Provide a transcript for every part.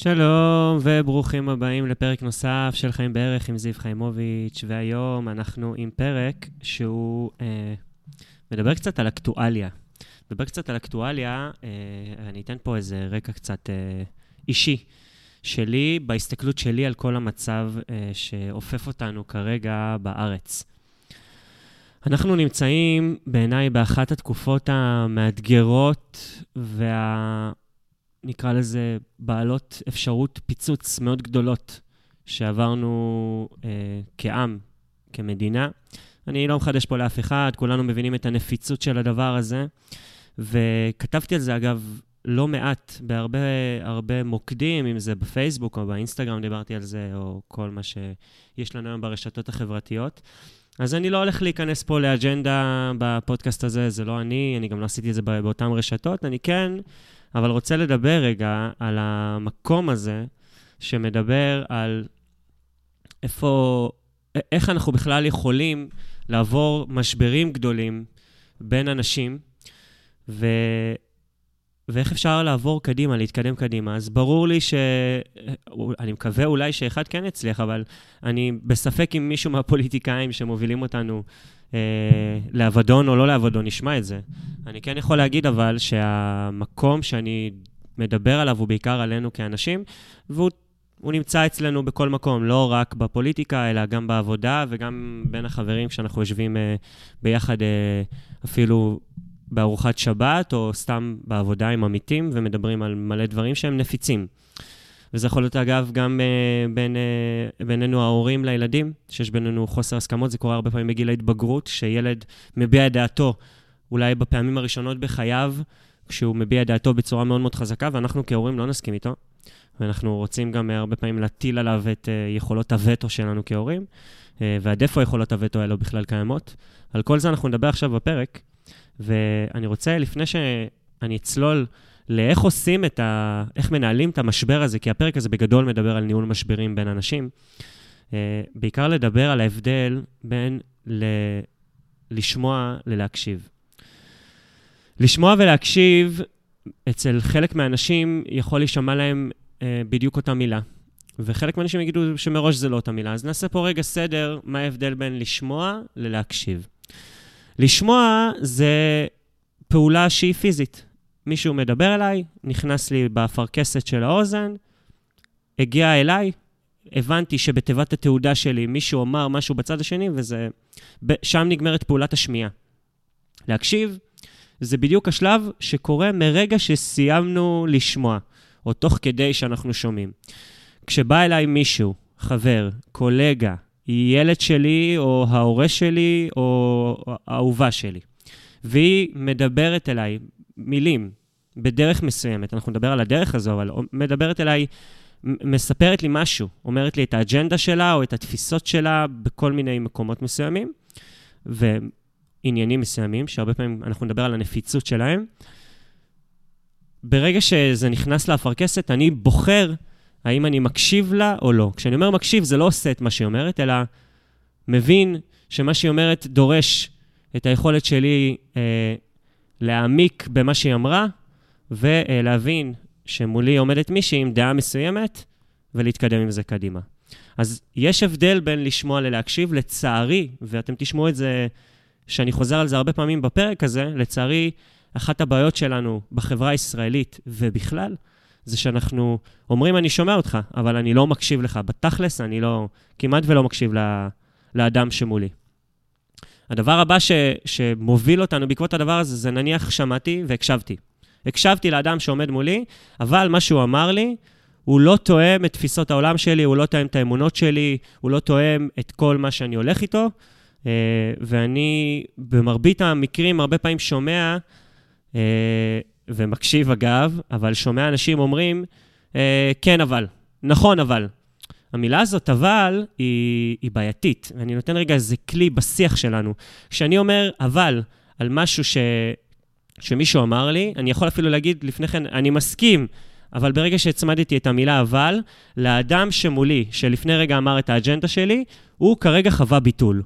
שלום וברוכים הבאים לפרק נוסף של חיים בערך עם זיו חיימוביץ', והיום אנחנו עם פרק שהוא אה, מדבר קצת על אקטואליה. מדבר קצת על אקטואליה, אה, אני אתן פה איזה רקע קצת אה, אישי שלי, בהסתכלות שלי על כל המצב אה, שאופף אותנו כרגע בארץ. אנחנו נמצאים בעיניי באחת התקופות המאתגרות וה... נקרא לזה, בעלות אפשרות פיצוץ מאוד גדולות שעברנו אה, כעם, כמדינה. אני לא מחדש פה לאף אחד, כולנו מבינים את הנפיצות של הדבר הזה. וכתבתי על זה, אגב, לא מעט, בהרבה הרבה מוקדים, אם זה בפייסבוק או באינסטגרם דיברתי על זה, או כל מה שיש לנו היום ברשתות החברתיות. אז אני לא הולך להיכנס פה לאג'נדה בפודקאסט הזה, זה לא אני, אני גם לא עשיתי את זה באותן רשתות, אני כן אבל רוצה לדבר רגע על המקום הזה, שמדבר על איפה, איך אנחנו בכלל יכולים לעבור משברים גדולים בין אנשים, ו... ואיך אפשר לעבור קדימה, להתקדם קדימה. אז ברור לי ש... אני מקווה אולי שאחד כן יצליח, אבל אני בספק אם מישהו מהפוליטיקאים שמובילים אותנו אה, לאבדון או לא לאבדון, נשמע את זה. אני כן יכול להגיד אבל שהמקום שאני מדבר עליו הוא בעיקר עלינו כאנשים, והוא נמצא אצלנו בכל מקום, לא רק בפוליטיקה, אלא גם בעבודה וגם בין החברים שאנחנו יושבים אה, ביחד אה, אפילו בארוחת שבת, או סתם בעבודה עם עמיתים, ומדברים על מלא דברים שהם נפיצים. וזה יכול להיות, אגב, גם uh, בין, uh, בינינו ההורים לילדים, שיש בינינו חוסר הסכמות. זה קורה הרבה פעמים בגיל ההתבגרות, שילד מביע את דעתו, אולי בפעמים הראשונות בחייו, כשהוא מביע את דעתו בצורה מאוד מאוד חזקה, ואנחנו כהורים לא נסכים איתו. ואנחנו רוצים גם uh, הרבה פעמים להטיל עליו את uh, יכולות הווטו שלנו כהורים, uh, ועד איפה יכולות הווטו האלו בכלל קיימות. על כל זה אנחנו נדבר עכשיו בפרק, ואני רוצה, לפני שאני אצלול לאיך עושים את ה... איך מנהלים את המשבר הזה, כי הפרק הזה בגדול מדבר על ניהול משברים בין אנשים. Uh, בעיקר לדבר על ההבדל בין ל... לשמוע ללהקשיב. לשמוע ולהקשיב, אצל חלק מהאנשים יכול להישמע להם uh, בדיוק אותה מילה. וחלק מהאנשים יגידו שמראש זה לא אותה מילה. אז נעשה פה רגע סדר, מה ההבדל בין לשמוע ללהקשיב. לשמוע זה פעולה שהיא פיזית. מישהו מדבר אליי, נכנס לי באפרכסת של האוזן, הגיע אליי, הבנתי שבתיבת התעודה שלי מישהו אמר משהו בצד השני, וזה... שם נגמרת פעולת השמיעה. להקשיב, זה בדיוק השלב שקורה מרגע שסיימנו לשמוע, או תוך כדי שאנחנו שומעים. כשבא אליי מישהו, חבר, קולגה, ילד שלי, או ההורה שלי, או האהובה שלי, והיא מדברת אליי מילים, בדרך מסוימת, אנחנו נדבר על הדרך הזו, אבל מדברת אליי, מספרת לי משהו, אומרת לי את האג'נדה שלה או את התפיסות שלה בכל מיני מקומות מסוימים, ועניינים מסוימים, שהרבה פעמים אנחנו נדבר על הנפיצות שלהם. ברגע שזה נכנס לאפרכסת, אני בוחר האם אני מקשיב לה או לא. כשאני אומר מקשיב, זה לא עושה את מה שהיא אומרת, אלא מבין שמה שהיא אומרת דורש את היכולת שלי אה, להעמיק במה שהיא אמרה, ולהבין שמולי עומדת מישהי עם דעה מסוימת, ולהתקדם עם זה קדימה. אז יש הבדל בין לשמוע ללהקשיב, לצערי, ואתם תשמעו את זה, שאני חוזר על זה הרבה פעמים בפרק הזה, לצערי, אחת הבעיות שלנו בחברה הישראלית ובכלל, זה שאנחנו אומרים, אני שומע אותך, אבל אני לא מקשיב לך. בתכלס, אני לא, כמעט ולא מקשיב לאדם שמולי. הדבר הבא ש, שמוביל אותנו בעקבות הדבר הזה, זה נניח שמעתי והקשבתי. הקשבתי לאדם שעומד מולי, אבל מה שהוא אמר לי, הוא לא תואם את תפיסות העולם שלי, הוא לא תואם את האמונות שלי, הוא לא תואם את כל מה שאני הולך איתו. Uh, ואני במרבית המקרים הרבה פעמים שומע, uh, ומקשיב אגב, אבל שומע אנשים אומרים, uh, כן אבל, נכון אבל. המילה הזאת, אבל, היא, היא בעייתית. ואני נותן רגע איזה כלי בשיח שלנו. כשאני אומר אבל על משהו ש, שמישהו אמר לי, אני יכול אפילו להגיד לפני כן, אני מסכים, אבל ברגע שהצמדתי את המילה אבל, לאדם שמולי, שלפני רגע אמר את האג'נדה שלי, הוא כרגע חווה ביטול.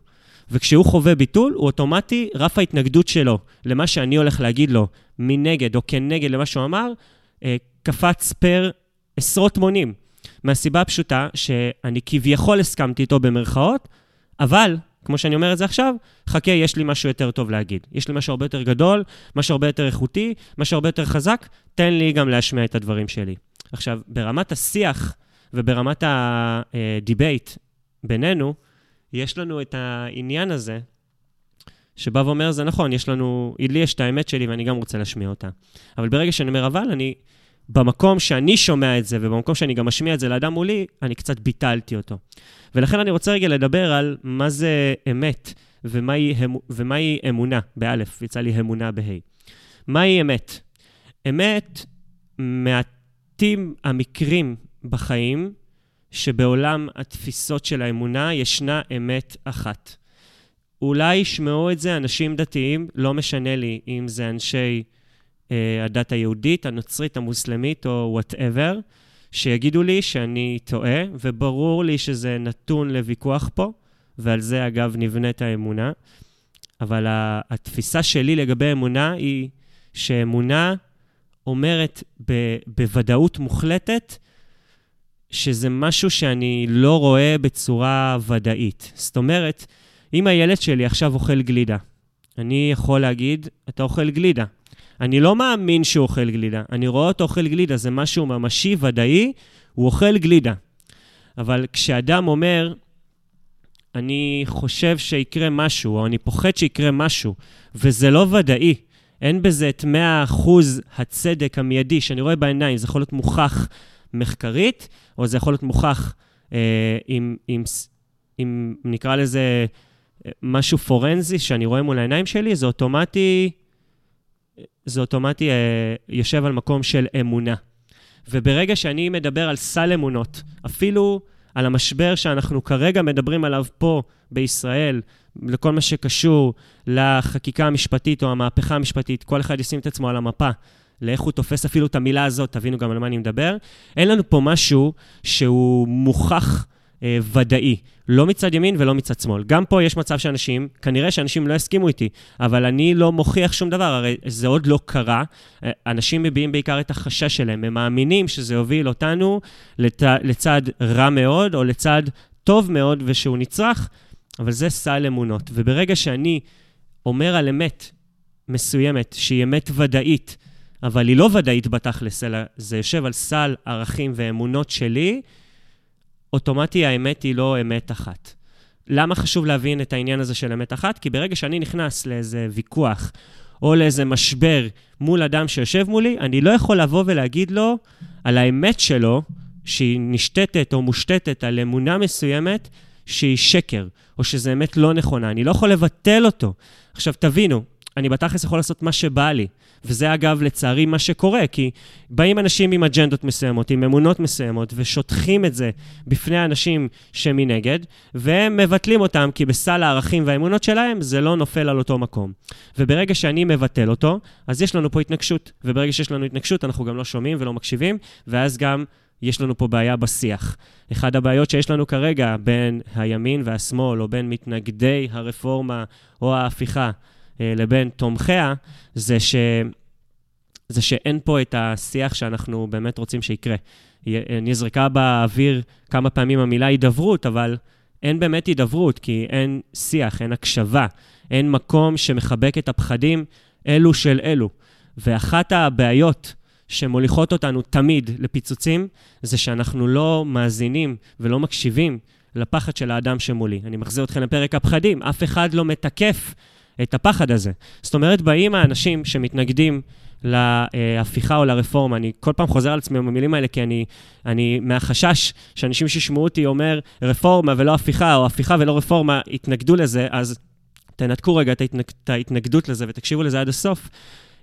וכשהוא חווה ביטול, הוא אוטומטי, רף ההתנגדות שלו למה שאני הולך להגיד לו מנגד או כנגד למה שהוא אמר, אה, קפץ פי עשרות מונים. מהסיבה הפשוטה שאני כביכול הסכמתי איתו במרכאות, אבל, כמו שאני אומר את זה עכשיו, חכה, יש לי משהו יותר טוב להגיד. יש לי משהו הרבה יותר גדול, משהו הרבה יותר איכותי, משהו הרבה יותר חזק, תן לי גם להשמיע את הדברים שלי. עכשיו, ברמת השיח וברמת ה debate בינינו, יש לנו את העניין הזה, שבא ואומר, זה נכון, יש לנו, לי יש את האמת שלי ואני גם רוצה להשמיע אותה. אבל ברגע שאני אומר אבל, אני, במקום שאני שומע את זה ובמקום שאני גם משמיע את זה לאדם מולי, אני קצת ביטלתי אותו. ולכן אני רוצה רגע לדבר על מה זה אמת ומהי, ומהי אמונה, באלף, יצא לי אמונה בה'. מהי אמת? אמת, מעטים המקרים בחיים שבעולם התפיסות של האמונה ישנה אמת אחת. אולי ישמעו את זה אנשים דתיים, לא משנה לי אם זה אנשי אה, הדת היהודית, הנוצרית, המוסלמית או וואטאבר, שיגידו לי שאני טועה, וברור לי שזה נתון לוויכוח פה, ועל זה אגב נבנית האמונה. אבל התפיסה שלי לגבי אמונה היא שאמונה אומרת ב- בוודאות מוחלטת שזה משהו שאני לא רואה בצורה ודאית. זאת אומרת, אם הילד שלי עכשיו אוכל גלידה, אני יכול להגיד, אתה אוכל גלידה. אני לא מאמין שהוא אוכל גלידה, אני רואה אותו אוכל גלידה, זה משהו ממשי, ודאי, הוא אוכל גלידה. אבל כשאדם אומר, אני חושב שיקרה משהו, או אני פוחד שיקרה משהו, וזה לא ודאי, אין בזה את 100% הצדק המיידי שאני רואה בעיניים, זה יכול להיות מוכח מחקרית, או זה יכול להיות מוכח אה, עם, עם, עם, נקרא לזה, אה, משהו פורנזי שאני רואה מול העיניים שלי, זה אוטומטי, זה אוטומטי אה, יושב על מקום של אמונה. וברגע שאני מדבר על סל אמונות, אפילו על המשבר שאנחנו כרגע מדברים עליו פה בישראל, לכל מה שקשור לחקיקה המשפטית או המהפכה המשפטית, כל אחד ישים את עצמו על המפה. לאיך הוא תופס אפילו את המילה הזאת, תבינו גם על מה אני מדבר. אין לנו פה משהו שהוא מוכח אה, ודאי, לא מצד ימין ולא מצד שמאל. גם פה יש מצב שאנשים, כנראה שאנשים לא יסכימו איתי, אבל אני לא מוכיח שום דבר, הרי זה עוד לא קרה. אה, אנשים מביעים בעיקר את החשש שלהם, הם מאמינים שזה יוביל אותנו לת... לצד רע מאוד או לצד טוב מאוד ושהוא נצרך, אבל זה סל אמונות. וברגע שאני אומר על אמת מסוימת, שהיא אמת ודאית, אבל היא לא ודאית בתכלס, אלא זה יושב על סל ערכים ואמונות שלי, אוטומטי האמת היא לא אמת אחת. למה חשוב להבין את העניין הזה של אמת אחת? כי ברגע שאני נכנס לאיזה ויכוח או לאיזה משבר מול אדם שיושב מולי, אני לא יכול לבוא ולהגיד לו על האמת שלו, שהיא נשתתת או מושתתת על אמונה מסוימת, שהיא שקר, או שזו אמת לא נכונה. אני לא יכול לבטל אותו. עכשיו, תבינו, אני בתכלס יכול לעשות מה שבא לי. וזה אגב, לצערי, מה שקורה, כי באים אנשים עם אג'נדות מסוימות, עם אמונות מסוימות, ושוטחים את זה בפני האנשים שמנגד, והם מבטלים אותם, כי בסל הערכים והאמונות שלהם זה לא נופל על אותו מקום. וברגע שאני מבטל אותו, אז יש לנו פה התנגשות, וברגע שיש לנו התנגשות, אנחנו גם לא שומעים ולא מקשיבים, ואז גם יש לנו פה בעיה בשיח. אחת הבעיות שיש לנו כרגע בין הימין והשמאל, או בין מתנגדי הרפורמה או ההפיכה, לבין תומכיה, זה, ש... זה שאין פה את השיח שאנחנו באמת רוצים שיקרה. נזרקה באוויר כמה פעמים המילה הידברות, אבל אין באמת הידברות, כי אין שיח, אין הקשבה, אין מקום שמחבק את הפחדים אלו של אלו. ואחת הבעיות שמוליכות אותנו תמיד לפיצוצים, זה שאנחנו לא מאזינים ולא מקשיבים לפחד של האדם שמולי. אני מחזיר אתכם לפרק הפחדים, אף אחד לא מתקף את הפחד הזה. זאת אומרת, באים האנשים שמתנגדים להפיכה או לרפורמה, אני כל פעם חוזר על עצמי המילים האלה, כי אני, אני מהחשש שאנשים שישמעו אותי אומר רפורמה ולא הפיכה, או הפיכה ולא רפורמה, יתנגדו לזה, אז תנתקו רגע את, ההתנג, את ההתנגדות לזה ותקשיבו לזה עד הסוף.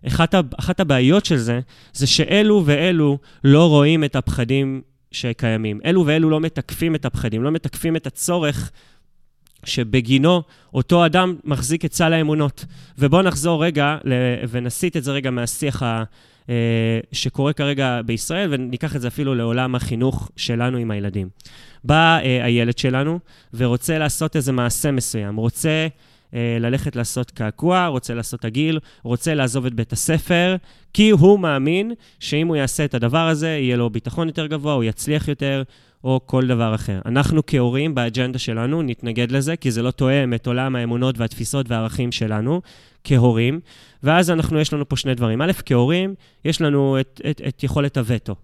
אחת, אחת הבעיות של זה, זה שאלו ואלו לא רואים את הפחדים שקיימים. אלו ואלו לא מתקפים את הפחדים, לא מתקפים את הצורך שבגינו אותו אדם מחזיק את סל האמונות. ובואו נחזור רגע ונסיט את זה רגע מהשיח ה... אה, שקורה כרגע בישראל, וניקח את זה אפילו לעולם החינוך שלנו עם הילדים. בא אה, הילד שלנו ורוצה לעשות איזה מעשה מסוים, רוצה אה, ללכת לעשות קעקוע, רוצה לעשות עגיל, רוצה לעזוב את בית הספר, כי הוא מאמין שאם הוא יעשה את הדבר הזה, יהיה לו ביטחון יותר גבוה, הוא יצליח יותר, או כל דבר אחר. אנחנו כהורים, באג'נדה שלנו, נתנגד לזה, כי זה לא תואם את עולם האמונות והתפיסות והערכים שלנו כהורים. ואז אנחנו, יש לנו פה שני דברים. א', כהורים, יש לנו את, את, את יכולת הווטו.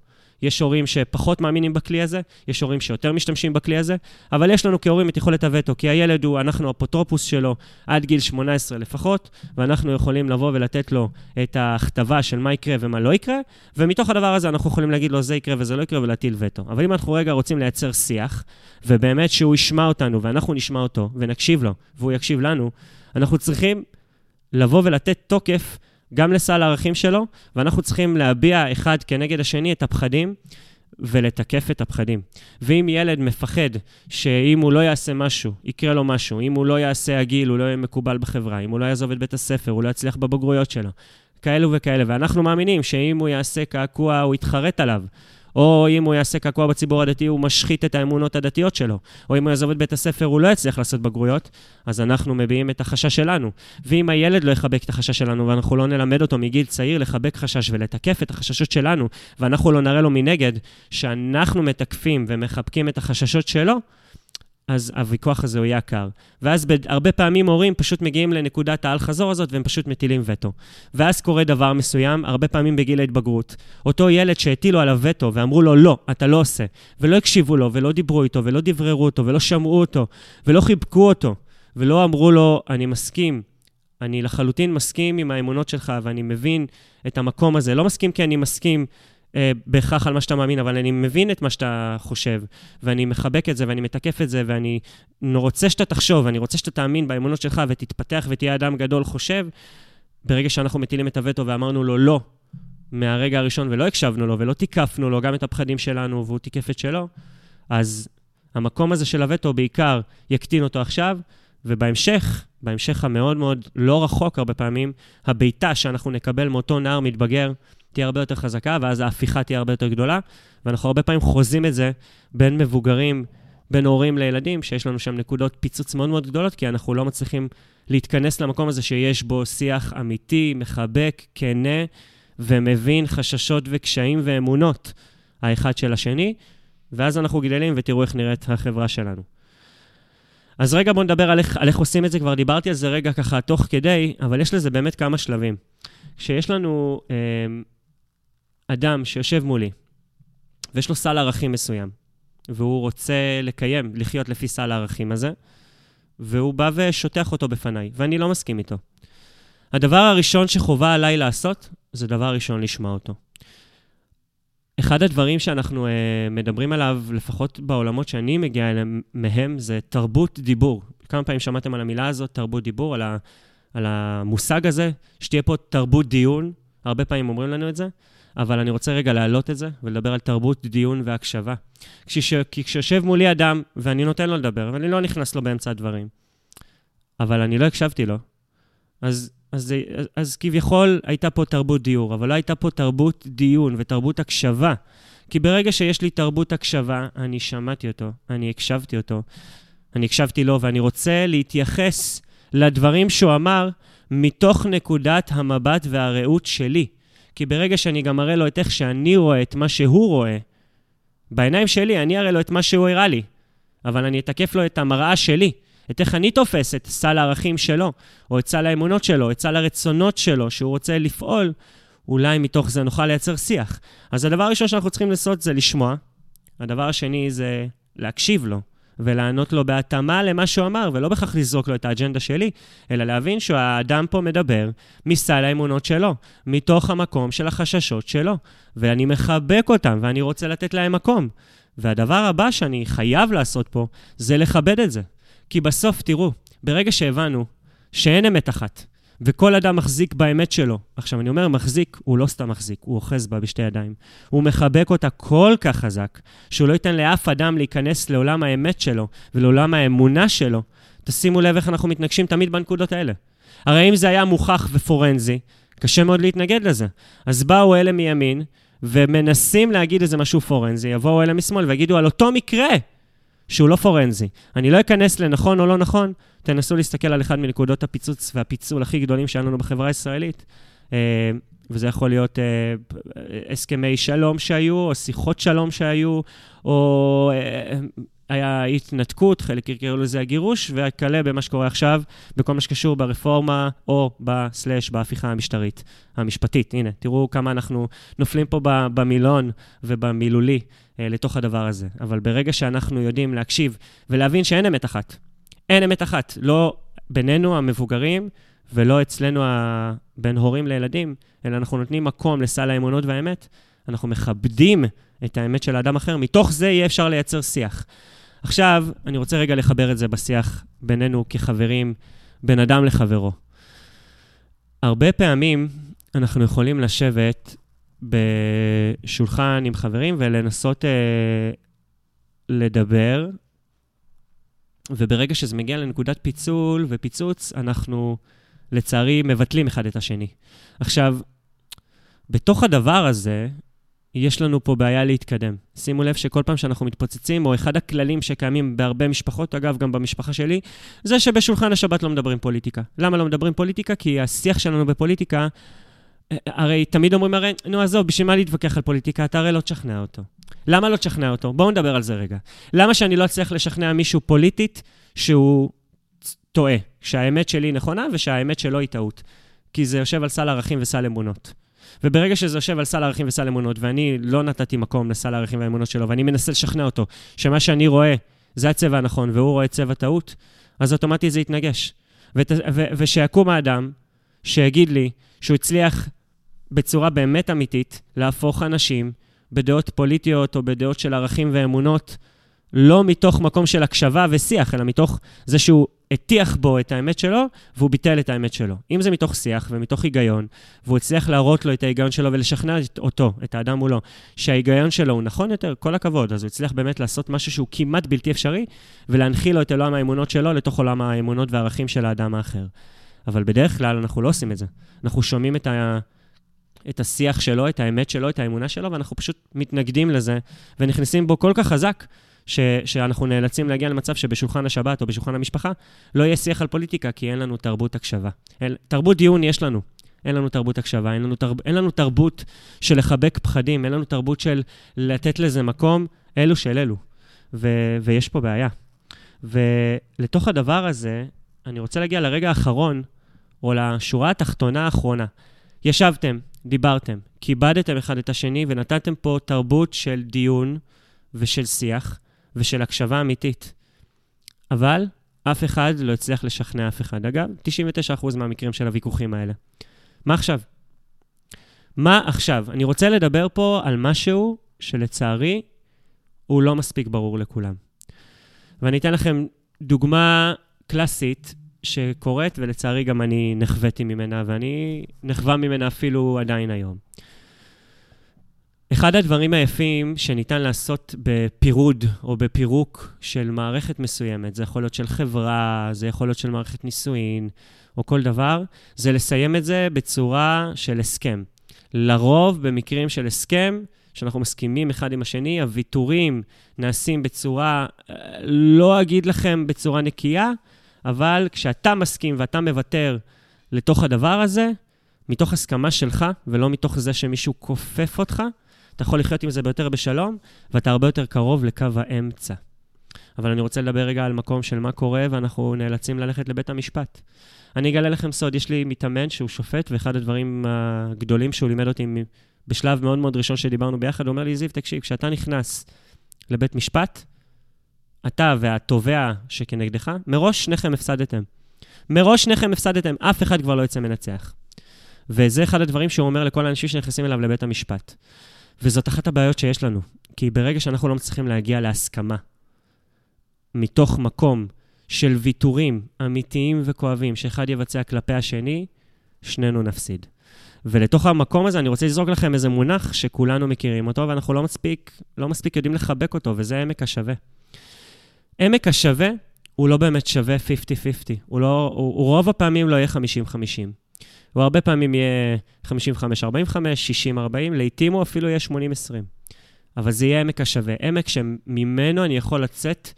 יש הורים שפחות מאמינים בכלי הזה, יש הורים שיותר משתמשים בכלי הזה, אבל יש לנו כהורים את יכולת הווטו, כי הילד הוא, אנחנו אפוטרופוס שלו עד גיל 18 לפחות, ואנחנו יכולים לבוא ולתת לו את ההכתבה של מה יקרה ומה לא יקרה, ומתוך הדבר הזה אנחנו יכולים להגיד לו זה יקרה וזה לא יקרה ולהטיל וטו. אבל אם אנחנו רגע רוצים לייצר שיח, ובאמת שהוא ישמע אותנו ואנחנו נשמע אותו ונקשיב לו והוא יקשיב לנו, אנחנו צריכים לבוא ולתת תוקף גם לסל הערכים שלו, ואנחנו צריכים להביע אחד כנגד השני את הפחדים ולתקף את הפחדים. ואם ילד מפחד שאם הוא לא יעשה משהו, יקרה לו משהו, אם הוא לא יעשה עגיל, הוא לא יהיה מקובל בחברה, אם הוא לא יעזוב את בית הספר, הוא לא יצליח בבגרויות שלו, כאלו וכאלה. ואנחנו מאמינים שאם הוא יעשה קעקוע, הוא יתחרט עליו. או אם הוא יעשה קעקוע בציבור הדתי, הוא משחית את האמונות הדתיות שלו. או אם הוא יעזוב את בית הספר, הוא לא יצליח לעשות בגרויות, אז אנחנו מביעים את החשש שלנו. ואם הילד לא יחבק את החשש שלנו, ואנחנו לא נלמד אותו מגיל צעיר לחבק חשש ולתקף את החששות שלנו, ואנחנו לא נראה לו מנגד שאנחנו מתקפים ומחבקים את החששות שלו, אז הוויכוח הזה הוא יהיה קר. ואז הרבה פעמים הורים פשוט מגיעים לנקודת האל-חזור הזאת והם פשוט מטילים וטו. ואז קורה דבר מסוים, הרבה פעמים בגיל ההתבגרות. אותו ילד שהטילו עליו וטו ואמרו לו, לא, אתה לא עושה, ולא הקשיבו לו, ולא דיברו איתו, ולא דבררו אותו, ולא שמעו אותו, ולא חיבקו אותו, ולא אמרו לו, אני מסכים, אני לחלוטין מסכים עם האמונות שלך, ואני מבין את המקום הזה. לא מסכים כי אני מסכים בהכרח על מה שאתה מאמין, אבל אני מבין את מה שאתה חושב, ואני מחבק את זה, ואני מתקף את זה, ואני רוצה שאתה תחשוב, ואני רוצה שאתה תאמין באמונות שלך ותתפתח ותהיה אדם גדול חושב. ברגע שאנחנו מטילים את הווטו ואמרנו לו לא, מהרגע הראשון, ולא הקשבנו לו, ולא תיקפנו לו גם את הפחדים שלנו, והוא תיקף את שלו, אז המקום הזה של הווטו בעיקר יקטין אותו עכשיו, ובהמשך, בהמשך המאוד מאוד לא רחוק הרבה פעמים, הבעיטה שאנחנו נקבל מאותו נער מתבגר, תהיה הרבה יותר חזקה, ואז ההפיכה תהיה הרבה יותר גדולה. ואנחנו הרבה פעמים חוזים את זה בין מבוגרים, בין הורים לילדים, שיש לנו שם נקודות פיצוץ מאוד מאוד גדולות, כי אנחנו לא מצליחים להתכנס למקום הזה שיש בו שיח אמיתי, מחבק, כנה, ומבין חששות וקשיים ואמונות האחד של השני, ואז אנחנו גדלים ותראו איך נראית החברה שלנו. אז רגע בואו נדבר על איך, על איך עושים את זה, כבר דיברתי על זה רגע ככה תוך כדי, אבל יש לזה באמת כמה שלבים. כשיש לנו אה, אדם שיושב מולי, ויש לו סל ערכים מסוים, והוא רוצה לקיים, לחיות לפי סל הערכים הזה, והוא בא ושוטח אותו בפניי, ואני לא מסכים איתו. הדבר הראשון שחובה עליי לעשות, זה דבר ראשון לשמוע אותו. אחד הדברים שאנחנו uh, מדברים עליו, לפחות בעולמות שאני מגיע אליהם מהם, זה תרבות דיבור. כמה פעמים שמעתם על המילה הזאת, תרבות דיבור, על, ה, על המושג הזה, שתהיה פה תרבות דיון, הרבה פעמים אומרים לנו את זה. אבל אני רוצה רגע להעלות את זה ולדבר על תרבות דיון והקשבה. כש, כי כשיושב מולי אדם, ואני נותן לו לדבר, ואני לא נכנס לו באמצע הדברים, אבל אני לא הקשבתי לו, אז, אז, אז, אז כביכול הייתה פה תרבות דיור, אבל לא הייתה פה תרבות דיון ותרבות הקשבה. כי ברגע שיש לי תרבות הקשבה, אני שמעתי אותו, אני הקשבתי אותו, אני הקשבתי לו, ואני רוצה להתייחס לדברים שהוא אמר מתוך נקודת המבט והראות שלי. כי ברגע שאני גם אראה לו את איך שאני רואה את מה שהוא רואה, בעיניים שלי אני אראה לו את מה שהוא הראה לי, אבל אני אתקף לו את המראה שלי, את איך אני תופס את סל הערכים שלו, או את סל האמונות שלו, את סל הרצונות שלו, שהוא רוצה לפעול, אולי מתוך זה נוכל לייצר שיח. אז הדבר הראשון שאנחנו צריכים לעשות זה לשמוע. הדבר השני זה להקשיב לו. ולענות לו בהתאמה למה שהוא אמר, ולא בכך לזרוק לו את האג'נדה שלי, אלא להבין שהאדם פה מדבר מסל האמונות שלו, מתוך המקום של החששות שלו, ואני מחבק אותם, ואני רוצה לתת להם מקום. והדבר הבא שאני חייב לעשות פה, זה לכבד את זה. כי בסוף, תראו, ברגע שהבנו שאין אמת אחת, וכל אדם מחזיק באמת שלו. עכשיו, אני אומר מחזיק, הוא לא סתם מחזיק, הוא אוחז בה בשתי ידיים. הוא מחבק אותה כל כך חזק, שהוא לא ייתן לאף אדם להיכנס לעולם האמת שלו ולעולם האמונה שלו. תשימו לב איך אנחנו מתנגשים תמיד בנקודות האלה. הרי אם זה היה מוכח ופורנזי, קשה מאוד להתנגד לזה. אז באו אלה מימין, ומנסים להגיד איזה משהו פורנזי, יבואו אלה משמאל ויגידו על אותו מקרה שהוא לא פורנזי. אני לא אכנס לנכון או לא נכון, תנסו להסתכל על אחד מנקודות הפיצוץ והפיצול הכי גדולים שהיה לנו בחברה הישראלית. אה, וזה יכול להיות אה, הסכמי שלום שהיו, או שיחות שלום שהיו, או אה, היה התנתקות, חלק יקראו לזה הגירוש, וכלה במה שקורה עכשיו, בכל מה שקשור ברפורמה, או בסלאש, בהפיכה המשטרית, המשפטית. הנה, תראו כמה אנחנו נופלים פה במילון ובמילולי אה, לתוך הדבר הזה. אבל ברגע שאנחנו יודעים להקשיב ולהבין שאין אמת אחת, אין אמת אחת, לא בינינו המבוגרים ולא אצלנו. בין הורים לילדים, אלא אנחנו נותנים מקום לסל האמונות והאמת, אנחנו מכבדים את האמת של האדם אחר, מתוך זה יהיה אפשר לייצר שיח. עכשיו, אני רוצה רגע לחבר את זה בשיח בינינו כחברים, בין אדם לחברו. הרבה פעמים אנחנו יכולים לשבת בשולחן עם חברים ולנסות אה, לדבר, וברגע שזה מגיע לנקודת פיצול ופיצוץ, אנחנו לצערי מבטלים אחד את השני. עכשיו, בתוך הדבר הזה, יש לנו פה בעיה להתקדם. שימו לב שכל פעם שאנחנו מתפוצצים, או אחד הכללים שקיימים בהרבה משפחות, אגב, גם במשפחה שלי, זה שבשולחן השבת לא מדברים פוליטיקה. למה לא מדברים פוליטיקה? כי השיח שלנו בפוליטיקה, אה, הרי תמיד אומרים, הרי, נו, עזוב, בשביל מה להתווכח על פוליטיקה? אתה הרי לא תשכנע אותו. למה לא תשכנע אותו? בואו נדבר על זה רגע. למה שאני לא אצליח לשכנע מישהו פוליטית שהוא טועה, שהאמת שלי נכונה ושהאמת שלו היא טעות? כי זה יושב על סל ערכים וסל אמונות. וברגע שזה יושב על סל ערכים וסל אמונות, ואני לא נתתי מקום לסל הערכים והאמונות שלו, ואני מנסה לשכנע אותו שמה שאני רואה זה הצבע הנכון, והוא רואה צבע טעות, אז אוטומטית זה יתנגש. ות, ו, ושיקום האדם שיגיד לי שהוא הצליח בצורה באמת אמיתית להפוך אנשים בדעות פוליטיות או בדעות של ערכים ואמונות, לא מתוך מקום של הקשבה ושיח, אלא מתוך זה שהוא הטיח בו את האמת שלו, והוא ביטל את האמת שלו. אם זה מתוך שיח ומתוך היגיון, והוא הצליח להראות לו את ההיגיון שלו ולשכנע אותו, את האדם מולו, שההיגיון שלו הוא נכון יותר, כל הכבוד. אז הוא הצליח באמת לעשות משהו שהוא כמעט בלתי אפשרי, ולהנחיל לו את עולם האמונות שלו לתוך עולם האמונות והערכים של האדם האחר. אבל בדרך כלל אנחנו לא עושים את זה. אנחנו שומעים את, ה... את השיח שלו, את האמת שלו, את האמונה שלו, ואנחנו פשוט מתנגדים לזה, ונכנסים בו כל כך חזק, ש, שאנחנו נאלצים להגיע למצב שבשולחן השבת או בשולחן המשפחה לא יהיה שיח על פוליטיקה, כי אין לנו תרבות הקשבה. אל, תרבות דיון יש לנו, אין לנו תרבות הקשבה, אין לנו, תרב, אין לנו תרבות של לחבק פחדים, אין לנו תרבות של לתת לזה מקום, אלו של אלו. ו, ויש פה בעיה. ולתוך הדבר הזה, אני רוצה להגיע לרגע האחרון, או לשורה התחתונה האחרונה. ישבתם, דיברתם, כיבדתם אחד את השני ונתתם פה תרבות של דיון ושל שיח, ושל הקשבה אמיתית. אבל אף אחד לא הצליח לשכנע אף אחד. אגב, 99% מהמקרים של הוויכוחים האלה. מה עכשיו? מה עכשיו? אני רוצה לדבר פה על משהו שלצערי הוא לא מספיק ברור לכולם. ואני אתן לכם דוגמה קלאסית שקורית, ולצערי גם אני נחוויתי ממנה, ואני נחווה ממנה אפילו עדיין היום. אחד הדברים היפים שניתן לעשות בפירוד או בפירוק של מערכת מסוימת, זה יכול להיות של חברה, זה יכול להיות של מערכת נישואין, או כל דבר, זה לסיים את זה בצורה של הסכם. לרוב, במקרים של הסכם, שאנחנו מסכימים אחד עם השני, הוויתורים נעשים בצורה, לא אגיד לכם בצורה נקייה, אבל כשאתה מסכים ואתה מוותר לתוך הדבר הזה, מתוך הסכמה שלך, ולא מתוך זה שמישהו כופף אותך, אתה יכול לחיות עם זה ביותר בשלום, ואתה הרבה יותר קרוב לקו האמצע. אבל אני רוצה לדבר רגע על מקום של מה קורה, ואנחנו נאלצים ללכת לבית המשפט. אני אגלה לכם סוד, יש לי מתאמן שהוא שופט, ואחד הדברים הגדולים שהוא לימד אותי בשלב מאוד מאוד ראשון שדיברנו ביחד, הוא אומר לי, זיו, תקשיב, כשאתה נכנס לבית משפט, אתה והתובע שכנגדך, מראש שניכם הפסדתם. מראש שניכם הפסדתם, אף אחד כבר לא יצא מנצח. וזה אחד הדברים שהוא אומר לכל האנשים שנכנסים אליו לבית המשפט. וזאת אחת הבעיות שיש לנו, כי ברגע שאנחנו לא מצליחים להגיע להסכמה, מתוך מקום של ויתורים אמיתיים וכואבים שאחד יבצע כלפי השני, שנינו נפסיד. ולתוך המקום הזה אני רוצה לזרוק לכם איזה מונח שכולנו מכירים אותו, ואנחנו לא מספיק, לא מספיק יודעים לחבק אותו, וזה עמק השווה. עמק השווה הוא לא באמת שווה 50-50, הוא, לא, הוא, הוא רוב הפעמים לא יהיה 50-50. הוא הרבה פעמים יהיה 55-45, 60-40, לעתים הוא אפילו יהיה 80-20. אבל זה יהיה עמק השווה, עמק שממנו אני יכול לצאת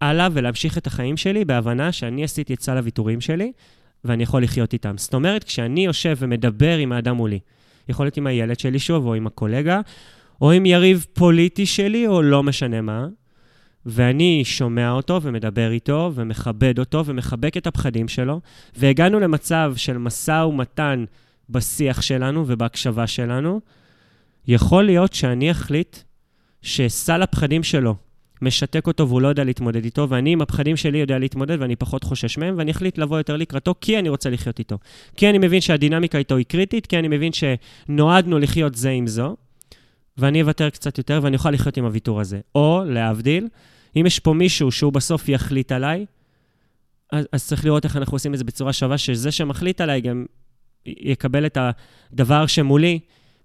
הלאה ולהמשיך את החיים שלי בהבנה שאני עשיתי את סל הוויתורים שלי, ואני יכול לחיות איתם. זאת אומרת, כשאני יושב ומדבר עם האדם מולי, יכול להיות עם הילד שלי שוב, או עם הקולגה, או עם יריב פוליטי שלי, או לא משנה מה, ואני שומע אותו ומדבר איתו ומכבד אותו ומחבק את הפחדים שלו, והגענו למצב של משא ומתן בשיח שלנו ובהקשבה שלנו, יכול להיות שאני אחליט שסל הפחדים שלו משתק אותו והוא לא יודע להתמודד איתו, ואני עם הפחדים שלי יודע להתמודד ואני פחות חושש מהם, ואני אחליט לבוא יותר לקראתו כי אני רוצה לחיות איתו. כי אני מבין שהדינמיקה איתו היא קריטית, כי אני מבין שנועדנו לחיות זה עם זו, ואני אוותר קצת יותר ואני אוכל לחיות עם הוויתור הזה. או, להבדיל, אם יש פה מישהו שהוא בסוף יחליט עליי, אז, אז צריך לראות איך אנחנו עושים את זה בצורה שווה, שזה שמחליט עליי גם יקבל את הדבר שמולי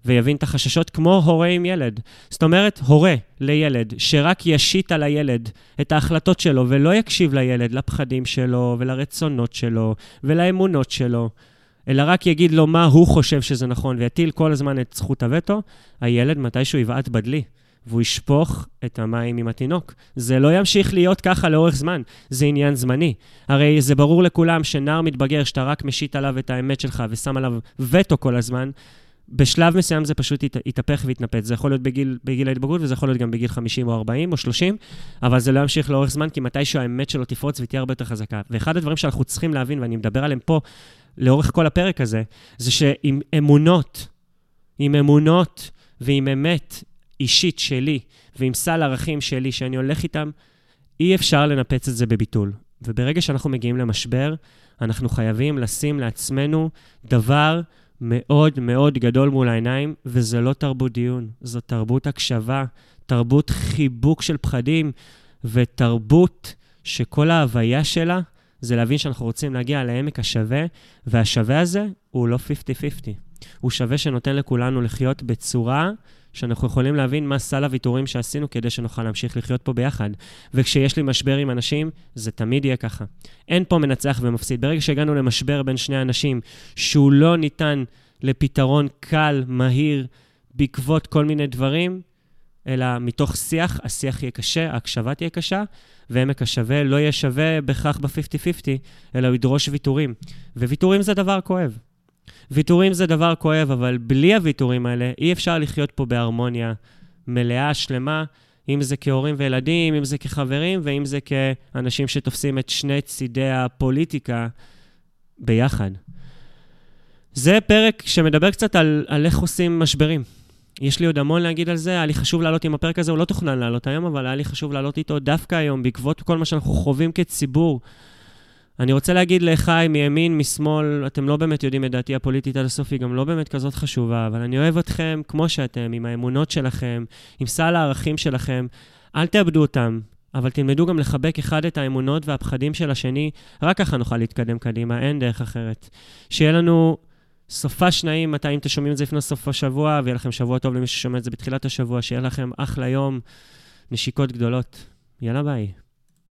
ויבין את החששות כמו הורה עם ילד. זאת אומרת, הורה לילד שרק ישית על הילד את ההחלטות שלו ולא יקשיב לילד, לפחדים שלו ולרצונות שלו ולאמונות שלו, אלא רק יגיד לו מה הוא חושב שזה נכון ויטיל כל הזמן את זכות הווטו, הילד מתישהו יבעט בדלי. והוא ישפוך את המים עם התינוק. זה לא ימשיך להיות ככה לאורך זמן, זה עניין זמני. הרי זה ברור לכולם שנער מתבגר, שאתה רק משית עליו את האמת שלך ושם עליו וטו כל הזמן, בשלב מסוים זה פשוט ית, יתהפך ויתנפץ. זה יכול להיות בגיל, בגיל ההתבגרות וזה יכול להיות גם בגיל 50 או 40 או 30, אבל זה לא ימשיך לאורך זמן, כי מתישהו האמת שלו תפרוץ ותהיה הרבה יותר חזקה. ואחד הדברים שאנחנו צריכים להבין, ואני מדבר עליהם פה לאורך כל הפרק הזה, זה שעם אמונות, עם אמונות ועם אמת אישית שלי ועם סל ערכים שלי שאני הולך איתם, אי אפשר לנפץ את זה בביטול. וברגע שאנחנו מגיעים למשבר, אנחנו חייבים לשים לעצמנו דבר מאוד מאוד גדול מול העיניים, וזה לא תרבות דיון, זו תרבות הקשבה, תרבות חיבוק של פחדים, ותרבות שכל ההוויה שלה זה להבין שאנחנו רוצים להגיע לעמק השווה, והשווה הזה הוא לא 50-50. הוא שווה שנותן לכולנו לחיות בצורה שאנחנו יכולים להבין מה סל הוויתורים שעשינו כדי שנוכל להמשיך לחיות פה ביחד. וכשיש לי משבר עם אנשים, זה תמיד יהיה ככה. אין פה מנצח ומפסיד. ברגע שהגענו למשבר בין שני אנשים, שהוא לא ניתן לפתרון קל, מהיר, בעקבות כל מיני דברים, אלא מתוך שיח, השיח יהיה קשה, ההקשבה תהיה קשה, ועמק השווה לא יהיה שווה בהכרח ב-50-50, אלא הוא ידרוש ויתורים. וויתורים זה דבר כואב. ויתורים זה דבר כואב, אבל בלי הוויתורים האלה אי אפשר לחיות פה בהרמוניה מלאה, שלמה, אם זה כהורים וילדים, אם זה כחברים, ואם זה כאנשים שתופסים את שני צידי הפוליטיקה ביחד. זה פרק שמדבר קצת על, על איך עושים משברים. יש לי עוד המון להגיד על זה, היה לי חשוב לעלות עם הפרק הזה, הוא לא תוכנן לעלות היום, אבל היה לי חשוב לעלות איתו דווקא היום, בעקבות כל מה שאנחנו חווים כציבור. אני רוצה להגיד לאחיי מימין, משמאל, אתם לא באמת יודעים את דעתי הפוליטית עד הסוף, היא גם לא באמת כזאת חשובה, אבל אני אוהב אתכם כמו שאתם, עם האמונות שלכם, עם סל הערכים שלכם. אל תאבדו אותם, אבל תלמדו גם לחבק אחד את האמונות והפחדים של השני, רק ככה נוכל להתקדם קדימה, אין דרך אחרת. שיהיה לנו סופה שניים, מתי אם אתם שומעים את זה לפני סוף השבוע, ויהיה לכם שבוע טוב למי ששומע את זה בתחילת השבוע, שיהיה לכם אחלה יום, נשיקות גדולות. יאללה ביי.